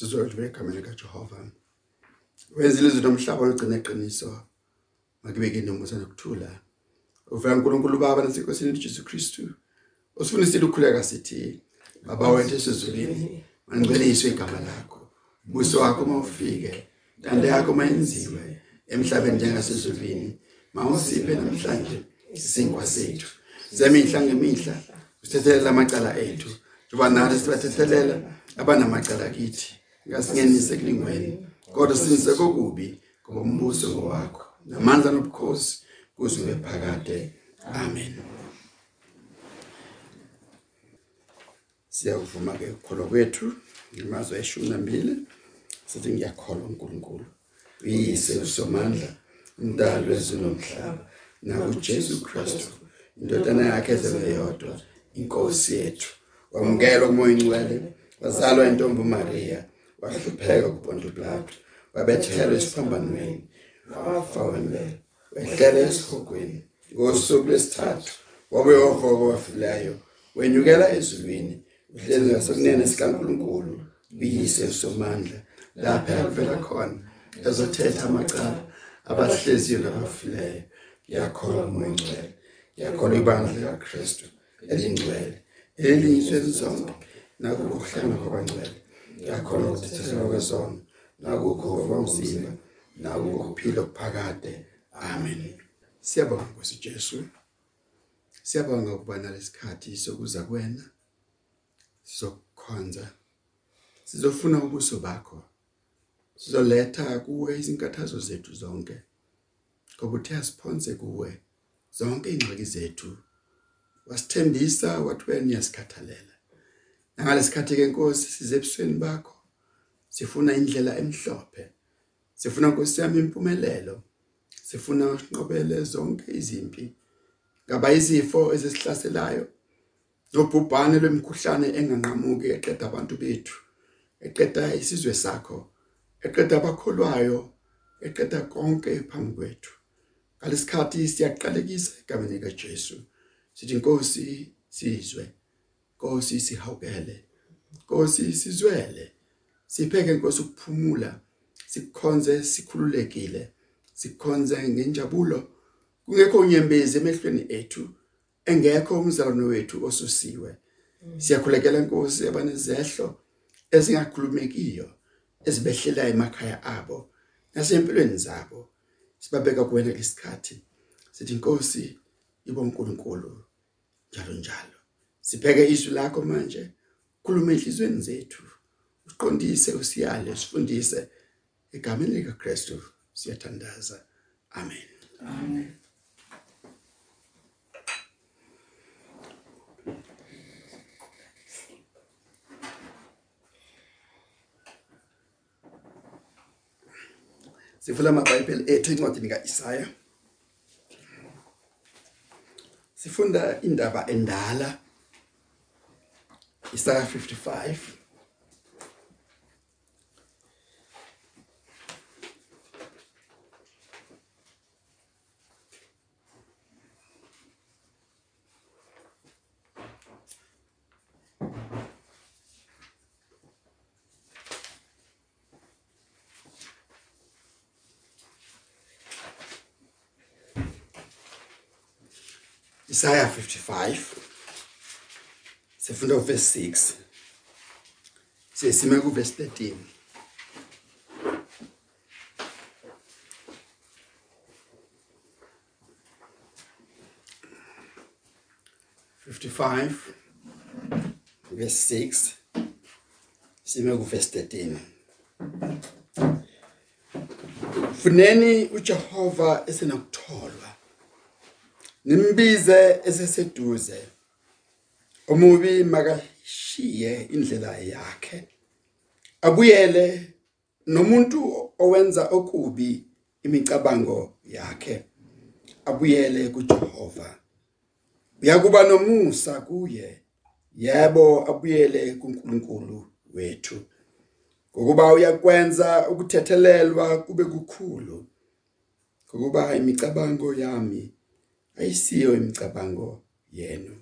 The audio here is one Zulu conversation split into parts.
sizodlula egameni kaJehova wenzile izinto omhlaba ogcina eqiniso makubeke nomusa nokuthula uvela uNkulunkulu Baba nasenkosini uJesu Kristu usifunisile ukukhuleka sithi baba wethu esizulwini mangcweliswe igama lakho. Buso wakho mawufike intando yakho mayenziwe emhlabeni njengasezulwini. Mawusiphe namhlanje isinkwa sethu. Zemihla ngemihla usithethelela amacala ethu. Njengoba nathi sibathethelela abanamacala kithi ngasingenise kulingweni kodwa sinise kokubi ngoba umbuso ngowakho namandla nobukhosi kuze phakade. Amen. Siyavuma ke ukukholwa kwethu imazwe eshumi nambili. Sithi ngiyakholwa uNkulunkulu uyise usomandla umdali wezulu nomhlaba nakuJesu Kristu indodana yakhe ezelwe yodwa inkosi yethu. Wamukelwa kumoya ingcwele wazalwa intombi Maria wahlupheka kuPonto Pilato wabethelwa esiphambanweni wafa wembele wehlele esihogweni ngosuku lesithathu wabuye wavuka wafileyo wenyukela ezulwini uhlezi ngasokunene sikaNkuluNkulu uyise usomandla lapha avela khona ezothetha amacala abahleziyo nabafileyo ngiyakholwa umoya ngcwele ngiyakholwa ibandla likaKristu elingcwele eliyizwe zonke nakulo kuhlangana kwabangcwele ngiyakholwa ukuthethelwa kwezono nakukho kwamzimba nakukho ukuphila okuphakade. Amen. Siyabonga Nkosi Jesu. Siyabonga ukuba nalesikhathi sokuza kuwena sizokukhonza sizofuna ubuso bakho sizoletha kuwe izinkathazo zethu zonke. Ngoba uthe asiphonse kuwe zonke ingxaki zethu wasithembisa wathi wena uyasikhathalela nangalesikhathi ke Nkosi size ebusweni bakho sifuna indlela emhlophe. Sifuna Nkosi yami impumelelo. Sifuna usinqobele zonke izimpi. Ngaba izifo ezisihlaselayo nobhubhane lwemkhuhlane enganqamuki eqeda abantu bethu eqeda isizwe sakho eqeda abakholwayo eqeda konke phambi kwethu. Ngalesikhathi siyaqalekisa egameni likaJesu. Sithi Nkosi sizwe. Nkosi sihawukele. Nkosi sizwele. Sipheke Nkosi ukuphumula sikhonze sikhululekile sikhonze ngenjabulo. Kungekho unyembezi emehlweni ethu engekho umzalwane wethu osusiwe. Siyakhulekela Nkosi abanezehlo ezingakhulumekiyo ezibehlela emakhaya abo nasempilweni zabo. Sibabeka kuwena lesikhathi sithi Nkosi ibo uNkulunkulu njalo njalo. Sipheke izwi lakho manje. Khuluma enhlizweni zethu. Uqondise usiyale sifundise egameni lika Kristu siyathandaza. Amen. Amen. sivula amabhayibheli ethu encwadini kaIsaya. Sifunda indaba endala. Isaya 55 Isaiah 55 sifunda uverse 6 sesime kuverse 13 55 verse 6 sime kuverse 13 Funeni uJehova esenokutholwa. Nimbize eseseduze. Omubi makashiye indlela yakhe. Abuyele nomuntu owenza okubi imicabango yakhe. Abuyele kuJehova. Uyakuba nomusa kuye. Yebo abuyele kuNkulunkulu wethu. Ngokuba uyakwenza ukuthethelelwa kube kukhulu. Ngokuba imicabango yami ayisiyo imicabango yenu.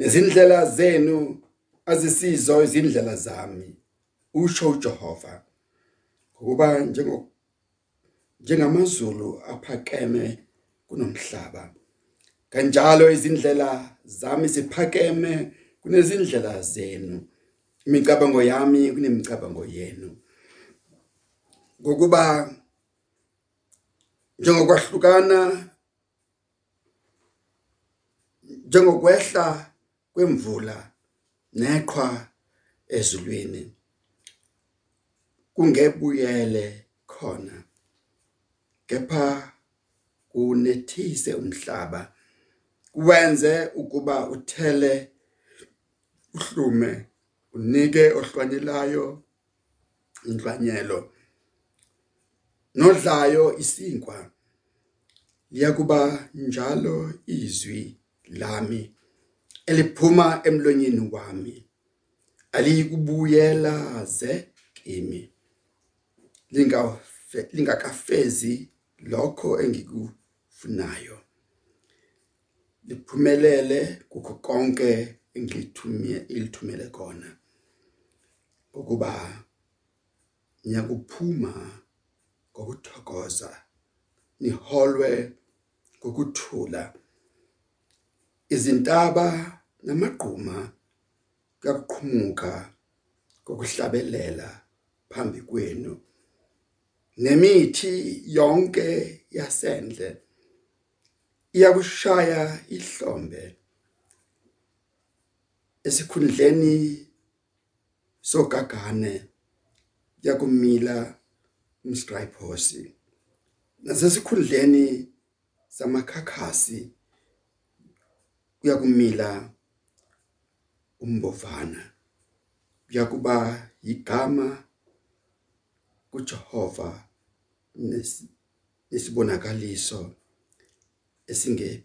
Nezindlela zenu azisizo izindlela zami usho uJehova. Ukuba njengo njengamazulu aphakeme kunomhlaba kanjalo izindlela zami ziphakeme kunezindlela zenu. Imicabango yami kunemicabango yenu. Ngokuba njengokwahlukana njengokwehla kwemvula neqhwa ezulwini kungebuyele khona kepha kunethise umhlaba kuwenze ukuba uthele uhlume unike ohlwanyelayo inhlwanyelo. Nodlayo isinkwa liyakuba njalo izwi lami. Eliphuma emlonyeni wami. Aliyikubuyela ze kimi. Lingafe lingakafezi lokho engikufunayo. Liphumelele kukho konke engilithumile ilithumele kona. Ukuba nyakuphuma ngokuthokoza niholwe ngokuthula. Izintaba namagquma kuyaqhumuka kokuhlabelela phambi kwenu nemithi yonke yasendle iyakushaya ihlombe. Esikhundleni sogagane yakumila umstriphosi nasesikhundleni samakhakhasi kuyakumila umbovana. Kuyakuba igama kuJehova nesibonakaliso esinge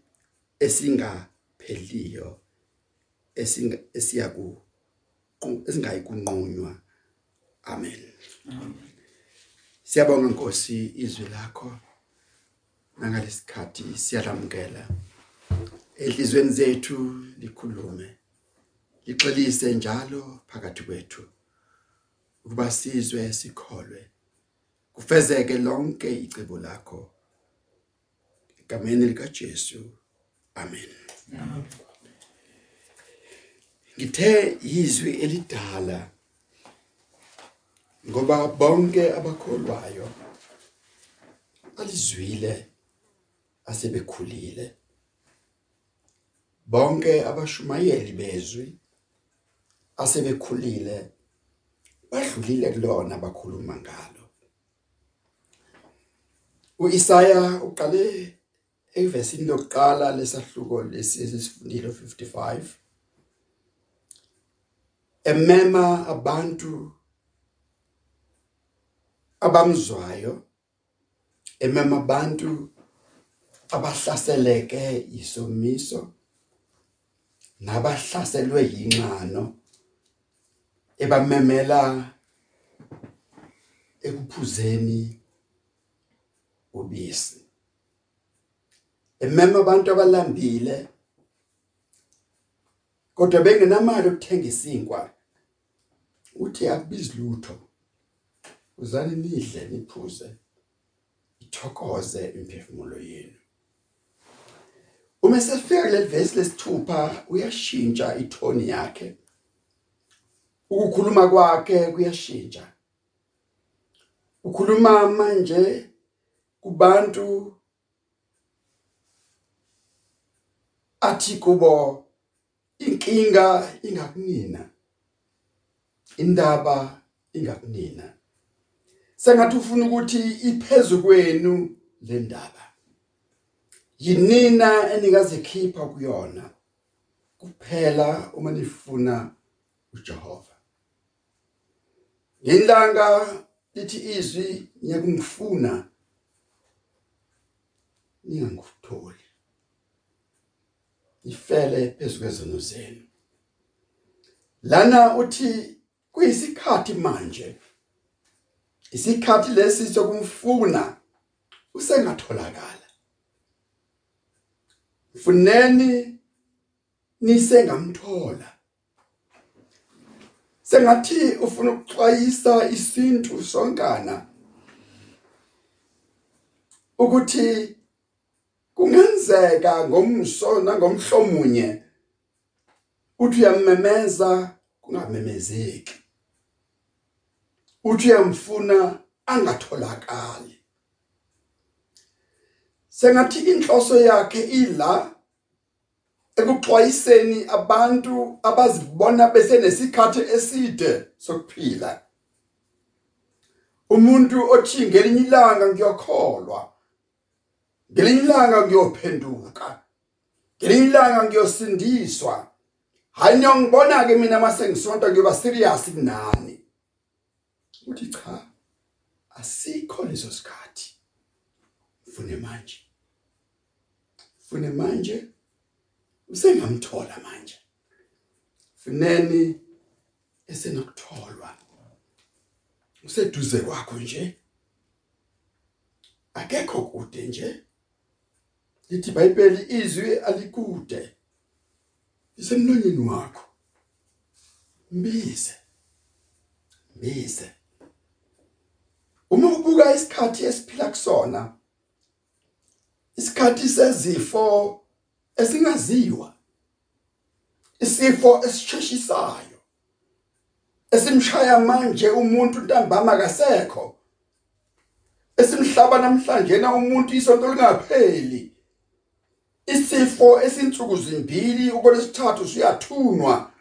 esingapheliyo esinga esiyaku esingayikunqunywa amen. Siyabonga Nkosi izwi lakho. Nangalesikhathi siyalamukela ehlizweni zethu likhulume. Lixelise njalo phakathi kwethu ukuba sizwe sikholwe. Kufezeke lonke icebo lakho. Egameni lika Jesu amen. Ngithe izwi elidala ngoba bonke abakholwayo alizwile asebekhulile. Bonke abashumayeli bezwi asebekhulile badlulile kulona bakhuluma ngalo. uIsaya uqale evesini lokuqala lesahluko lesifundile 55 emema abantu abamzwayo emema abantu abahlaseleke isomiso nabahlaselwe yinxano ebamemela ekuphuzeni ubisi. Emema abantu abalambile kodwa bengenamali ukuthenga isinkwa uthi akubizi lutho. Uzani nidle niphuze ithokoze imphefumulo yenu. Uma sefika kuleli verse lesithupha uyashintsha ithoni yakhe. Ukukhuluma kwakhe kuyashintsha. Ukhuluma manje kubantu athi kubo inkinga ingakunina indaba ingakunina. Sengathi ufuna ukuthi iphezulu kwenu le ndaba yinina enikazikhipha kuyona. Kuphela uma nifuna uJehova. Ngelanga lithi izwi ngiyakungifuna. Ningangitholi ifele phezulu kwezono zenu. Lana uthi kuyisikhathi manje isikhathi lesi sokumfuna usengatholakala. Funeni nisengamthola. Sengathi ufuna ukuxwayisa isintu sonkana. Ukuthi kungenzeka ngomso nangomhlomunye uthi uyamemeza kungamemezeki. Uthi uyamfuna angatholakali. Sengathi inhloso yakhe ila ekuxwayiseni abantu abazibona besenesikhathi eside sokuphila. Umuntu othi ngelinye ilanga ngiyokholwa ngelinye ilanga ngiyophenduka ngelinye ilanga ngiyosindiswa. Hayi ngiyongibona ke mina mase ngisonto ngiyoba serious kunani? Uthi cha asikho leso sikhathi. Ufune manje ufune manje usengamthola manje. Funeni esenokutholwa. Useduze kwakho nje. Akekho kude nje. Lithi iBhayibheli izwi alikude. Lisemlonyeni wakho. Mbize. Mbize. Uma ubuka isikhathi esiphila kusona isikhathi sezifo esingaziwa isifo esisheshisayo esimshaya manje umuntu ntambama kasekho esimhlaba namhlanje na umuntu isonto lingapheli isifo esinsuku zimbili ukolesithathu siyathunwa.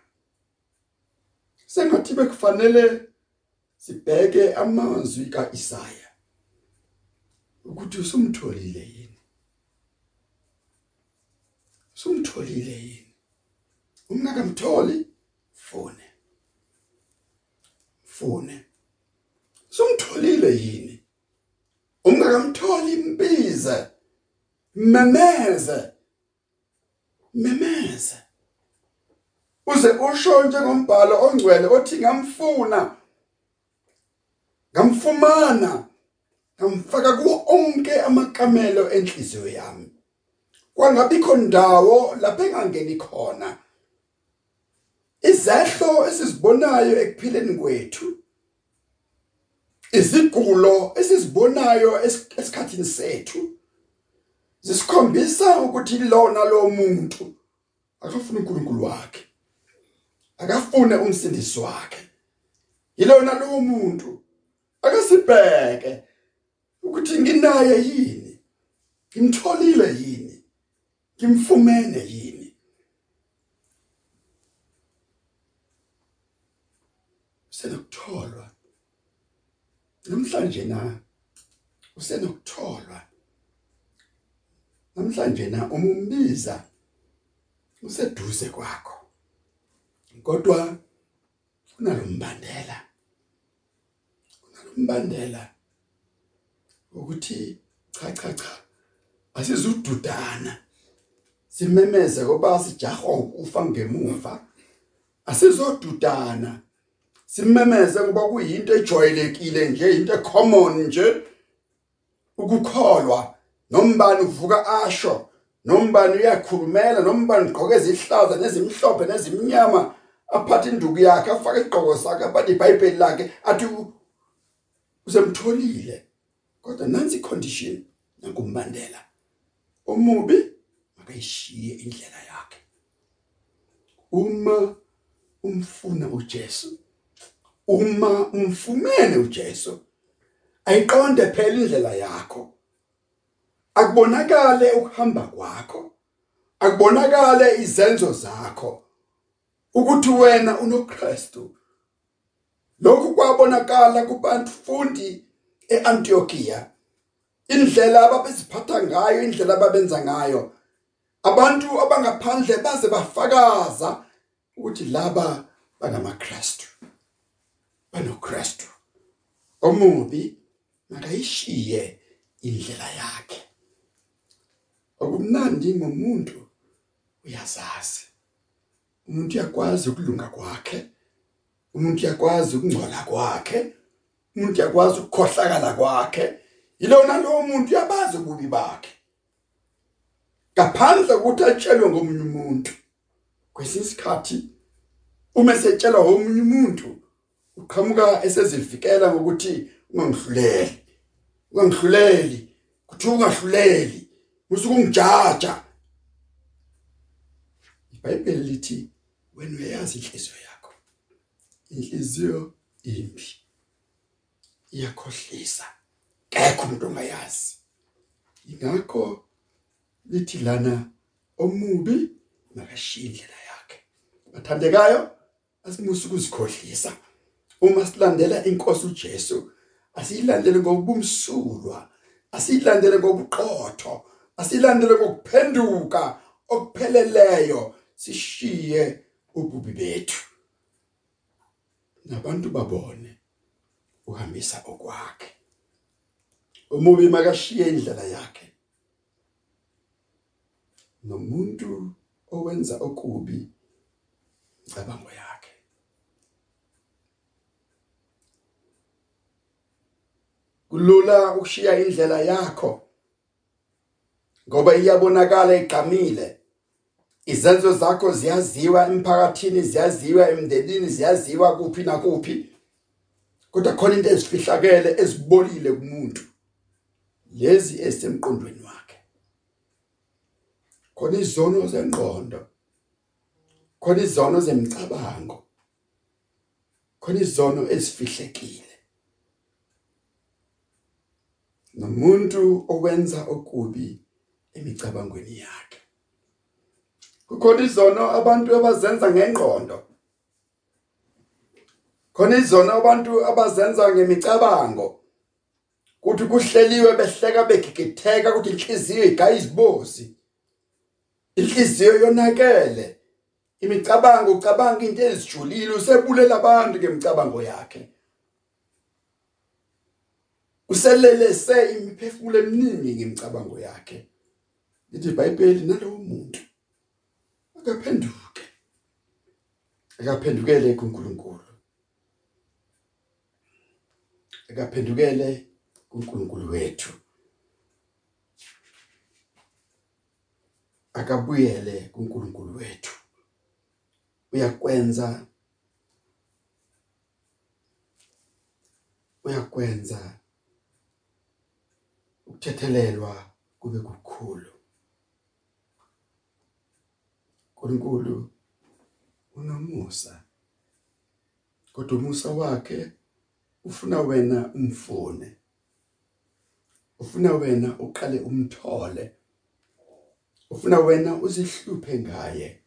Sengathi bekufanele sibheke amazwi kaIsaya ukuthi usumtholile yini? Usumtholile yini? Umnakamtholi fone fone sumtholile yini? Ungakamtholi imbize memeze memeze. Uze usho njengombhalo ongcwele othi ngamfuna ngamfumana ngamfaka kuwo onke amakamelo enhliziyo yami. Kwangabikho ndawo lapho engangeni khona? Izehlo esizibonayo ekuphileni kwethu. Izigulo esizibonayo esikhathini sethu. Zisikhombisa ukuthi lona lo muntu akafuna uNkulunkulu wakhe. Akafune umsindisi wakhe. Yilona lo muntu. Akasibheke ukuthi nginaye yini? Ngimtholile yini? Ngimfumene yini? Senokutholwa namhlanje na? Usenokutholwa. Namhlanje na? Umumbiza. Useduze kwakho. Kodwa kunalombandela kunalombandela ukuthi cha cha cha asizududana simemeze ngoba sijaho ukufa ngemuva. Asizodudana. Simemeze ngoba kuyinto ejwayelekile nje into common nje. Ukukholwa nombani uvuka asho nombani uyakhulumela nombani ugqoke izihlaza nezimhlophe nezimnyama aphatha induku yakhe afake igqoko sakhe aphatha iBhayibheli lakhe athi usemtholile kodwa nansi condition nankumbandela omubi makayishiye indlela yakhe. Uma umfuna uJesu uma umfumene uJesu ayiqonde phela indlela yakho. Akubonakale ukuhamba kwakho akubonakale izenzo zakho ukuthi wena unoKristu. Lokhu kwabonakala kubantu fundi eAntiochia indlela ababeziphatha ngayo indlela ababenza ngayo abantu abangaphandle baze bafakaza ukuthi laba bangamaKristu banoKristu. Omubi makayishiye indlela yakhe. Okumnandi ngomuntu uyazazi. Umuntu uyakwazi ukulunga kwakhe umuntu uyakwazi ukungcola kwakhe umuntu uyakwazi ukukhohlakala kwakhe. Yilona lo muntu uyabazi ububi bakhe. Ngaphandle ukuthi atshelwe ngomunye umuntu. Kwesinye isikhathi uma setshelwa omunye umuntu uqhamuka esezivikela ngokuthi ungangihluleli. Ungangihluleli kuthi ungahluleli musuku ungijaja. iBhayibheli lithi wena uyazi inhliziyo yakho. Inhliziyo imbi iyakhohlisa. Kekho umuntu ongayazi. Ingakho lithi lana omubi makashiye indlela yakhe. Bathandekayo asimusa ukuzikhohlisa. Uma silandela inkosi uJesu asiyilandele ngobumsulwa asiyilandele ngobuqotho asiyilandele ngokuphenduka okupheleleyo sishiye ububi bethu. Nabantu babone uhambisa okwakhe. Umubi makashiye indlela yakhe. Nomuntu owenza okubi cabango yakhe. Kulula ukushiya indlela yakho ngoba iyabonakala igqamile. Izenzo zakho ziyaziwa emphakathini ziyaziwa emndenini ziyaziwa kuphi nakuphi. Kodwa khona into ezifihlakele ezibolile kumuntu lezi esemqondweni wakhe khona izono zengqondo. Khona izono zemcabango khona izono ezifihlekile. Nomuntu owenza okubi emicabangweni yakhe. Kukhona izono abantu abazenza ngengqondo. Khona izono abantu abazenza ngemicabango. Kuthi kuhleliwe behleka begigitheka ukuthi inhliziyo igaya izibozi inhliziyo yonakele. Imicabango ucabanga into ezijulile usebulela abantu ngemicabango yakhe. Uselelese imiphefumulo eminingi ngemicabango yakhe. Lithi iBhayibheli nalowo muntu akaphenduke akaphendukele kuNkulunkulu akaphendukele kuNkulunkulu wethu. Akabuyele kuNkulunkulu wethu. Uyakwenza uyakwenza ukuthethelelwa kube kukhulu. uNkulunkulu unomusa kodwa umusa wakhe ufuna wena umfune. Ufuna wena uqale umthole. Ufuna wena uzihluphe ngaye.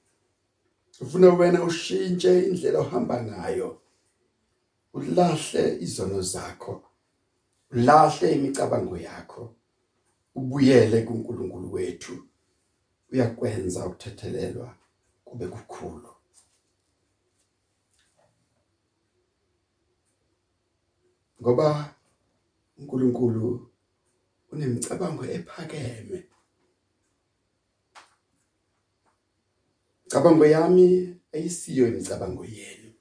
Ufuna wena ushintshe indlela ohamba ngayo. Ulahle izono zakho. Ulahle imicabango yakho. Ubuyele kuNkulunkulu wethu. Uyakwenza ukuthethelelwa kube kukhulu. Ngoba uNkulunkulu unemicabango ephakeme. Cabango yami ayisiyo imicabango yenu.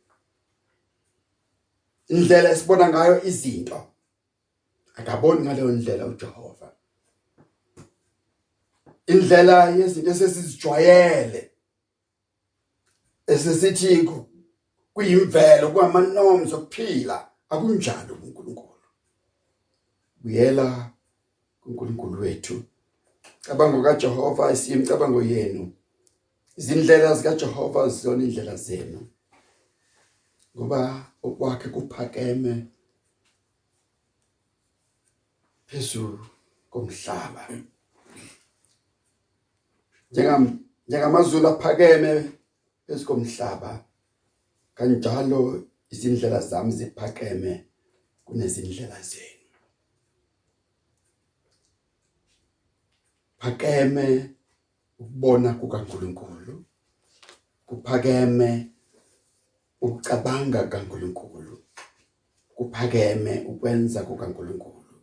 Indlela esibona ngayo izinto akaboni ngaleyo ndlela uJehova. Indlela yezinto esesizijwayele esesithi kuyimvelo kwama-norms okuphila akunjalo kuNkulunkulu. Buyela kuNkulunkulu wethu. Cabango kaJehova isiyimcabango yenu. Izindlela zikaJehova zizona indlela zenu ngoba okwakhe kuphakeme phezulu komhlaba. Njengam njengamazulu aphakeme esikomhlaba kanjalo izindlela zami ziphakeme kunezindlela zenu. Phakeme ukubona kukaNkuluNkulu kuphakeme ukucabanga kaNkuluNkulu kuphakeme ukwenza kukaNkuluNkulu.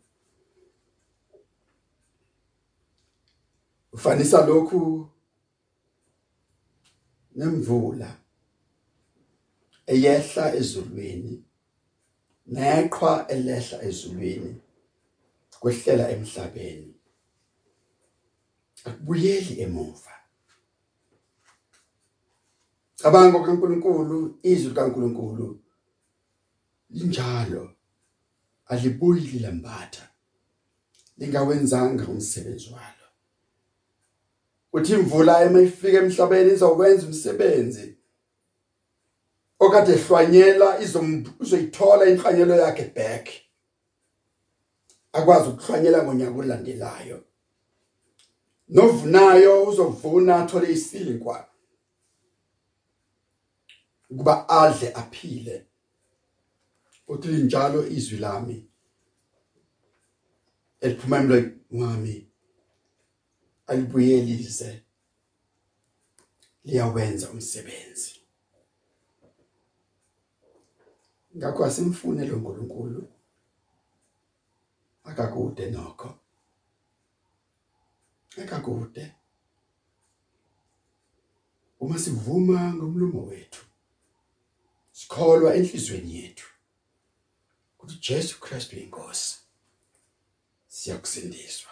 Ufanisa lokhu nemvula eyehla ezulwini neqhwa elehla ezulwini kwehlela emhlabeni. Akubuyeli emuva. Cabanga kaNkuluNkulu izwi kaNkuluNkulu linjalo. Alibuyi lambatha. Lingawenzanga umsebenzi walo. Uthi imvula emayifika emhlabeni izokwenza umsebenzi. Okade ehlwanyela izoyithola inhlanyelo yakhe back. Akwazi ukuhlwanyela ngonyaka olandelayo novunayo uzovuna athole isinkwa kuba adle aphile. Uthi njalo izwi lami eliphuma emlonyeni wami alibuyelise liyawenza umsebenzi. Ngakho asimfune lo nkulunkulu akakude nokho. Akakude uma sivuma ngomlomo wethu sikholwa enhlizweni yethu ukuthi Jesu Kristu inkosi siyakusindiswa.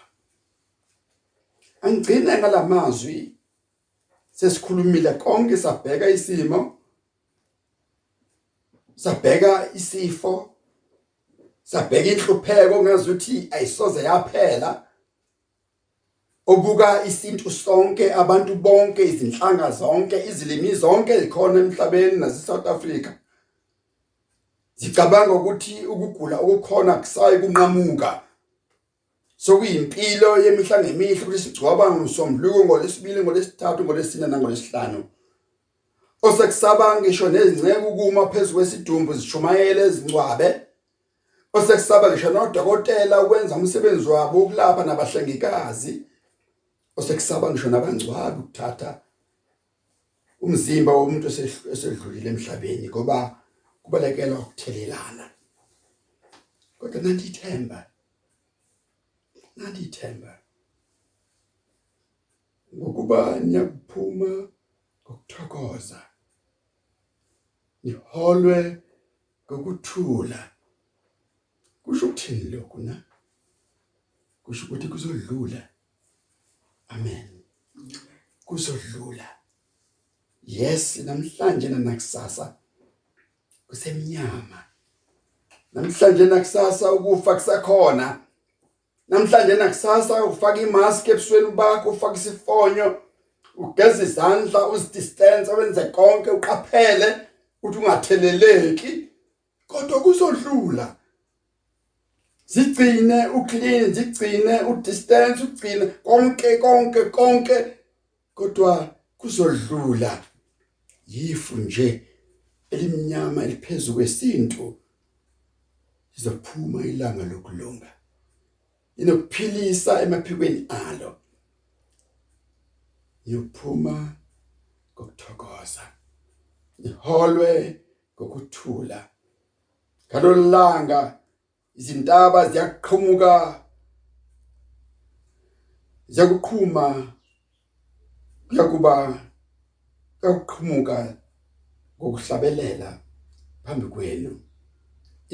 Angigcine ngalamazwi sesikhulumile konke sabheka isimo sabheka isifo sabheka inhlupheko ngazuthi ayisoze yaphela. Obuka isintu sonke abantu bonke izinhlanga zonke izilimi zonke ezikhona emhlabeni nase South Africa. Zicabanga ukuthi ukugula okukhona kusayi kunqamuka. Sokuyimpilo yemihla ngemihla ukuthi sigcoba ngosombuluko ngolesibili ngolesithathu ngolesine nangolesihlanu osekusaba ngisho nezingceke ukuma phezulu kwesidumbu zishumayele ezingcwabe osekusaba ngisho nodokotela ukwenza umsebenzi wabo ukulapha nabahlengikazi. Osekusaba ngisho nabangcwabi ukuthatha umzimba womuntu esedlulile emhlabeni ngoba kubalekela ukuthelelana. Kodwa nandithemba nandithemba ngokuba niyakuphuma ngokuthokoza niholwe ngokuthula. Kusho ukuthini lokhu na? Kusho ukuthi kuzodlula. Amen. Kuzodlula. Yes namhlanje nakusasa kusemnyama. Namhlanje nakusasa ukufa kusakhona. Namhlanje nakusasa ufaka imask ebusweni bakho ufaka isifonyo ugeza izandla uzidistance wenze konke uqaphele ukuthi ungatheleleki. Kodwa kuzodlula. Zigcine uclean zigcine udistance ugcine konke konke konke. Kodwa kuzodlula yifu nje elimnyama eliphezulu kwesinto lizophuma ilanga lokulunga inokuphilisa emaphikweni alo. Yophuma ngokuthokoza iholwe ngokuthula. Ngalolanga izintaba ziyaqhumuka ziyakuqhuma kuyakuba kuyakuqhumuka ngokuhlabelela phambi kwenu.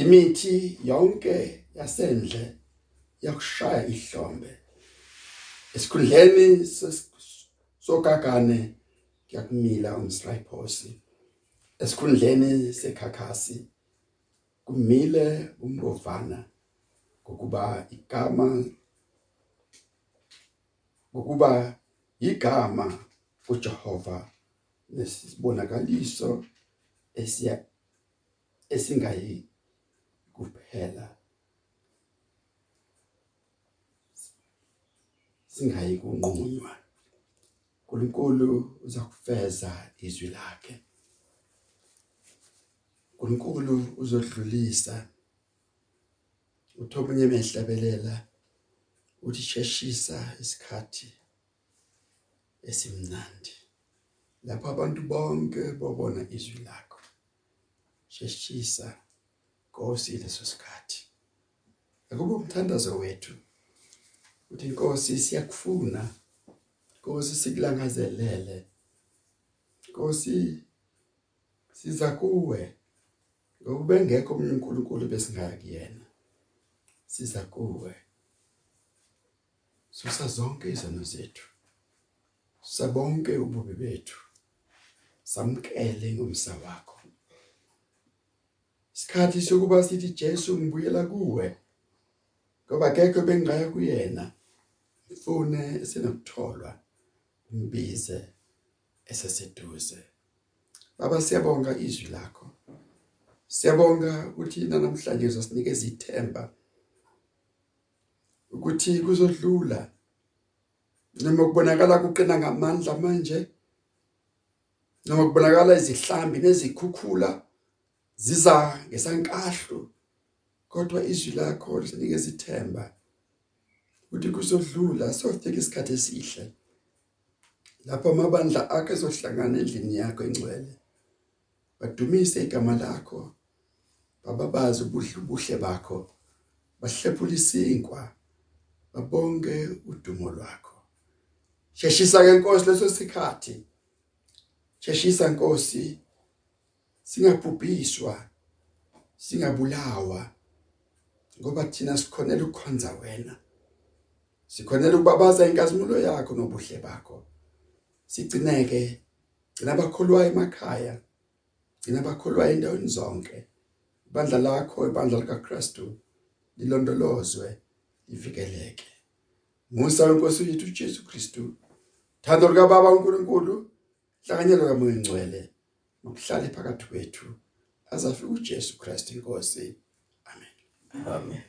Imithi yonke yasendle yakushaya ihlombe. Esikhundleni sokagane kuyakumila umsrayiphosi. Esikhundleni sekhakhasi kumile umbovana ngokuba igama ngokuba igama uJehova nesibonakaliso esiya esingayi kuphela singayi kunqunywa uNkulunkulu uzakufeza izwi lakhe. uNkulunkulu uzodlulisa. Uthomunye mehlabelela uthi sheshisa isikhathi esimnandi. Lapho abantu bonke bobona izwi lakho sheshisa Nkosi leso sikhathi. Akube umthandazo wethu uthi Nkosi siyakufuna. Nkosi sikulangazelele. Nkosi siza kuwe. Ngoba engekho omunye uNkulunkulu besingaya kuyena siza kuwe susa zonke izono zethu sabonke ububi bethu samkele ngomsa wakho. Isikhathi sokuba sithi Jesu ngibuyela kuwe ngoba kekho bengaya kuyena mfune sinokutholwa umbize eseseduze. Baba siyabonga izwi lakho. Siyabonga ukuthi namhlanje uzosinikeza ithemba ukuthi kuzodlula noma kubonakala kuqina ngamandla manje noma kubonakala izihlambi nezikhukhula ziza ngesankahlo. Kodwa izwi lakho lisinikeza ithemba ukuthi kuzodlula sofika isikhathi esihle lapho amabandla akhe ezohlangana endlini yakho engcwele. Badumise igama lakho. Bababazi ubuhle ubuhle bakho. Bahlephula isinkwa babonge udumo lwakho. Sheshisa ke Nkosi leso sikhathi. Sheshisa Nkosi. Singabhubhiswa. Singabulawa. Ngoba thina sikhonela ukukhonza wena. Sikhonela ukubabaza inkazimulo yakho nobuhle bakho. Sigcineke gcina abakholwayo emakhaya. Gcina abakholwayo endaweni zonke. Ibandla lakho ibandla likaKristu lilondolozwe livikeleke. Musa wenkosi yethu uJesu Kristu thando lika baba uNkulunkulu hlanganyelo kamoya ngcwele ukuhlala phakathi kwethu. Azafika uJesu Kristu inkosi. Amen. Amen.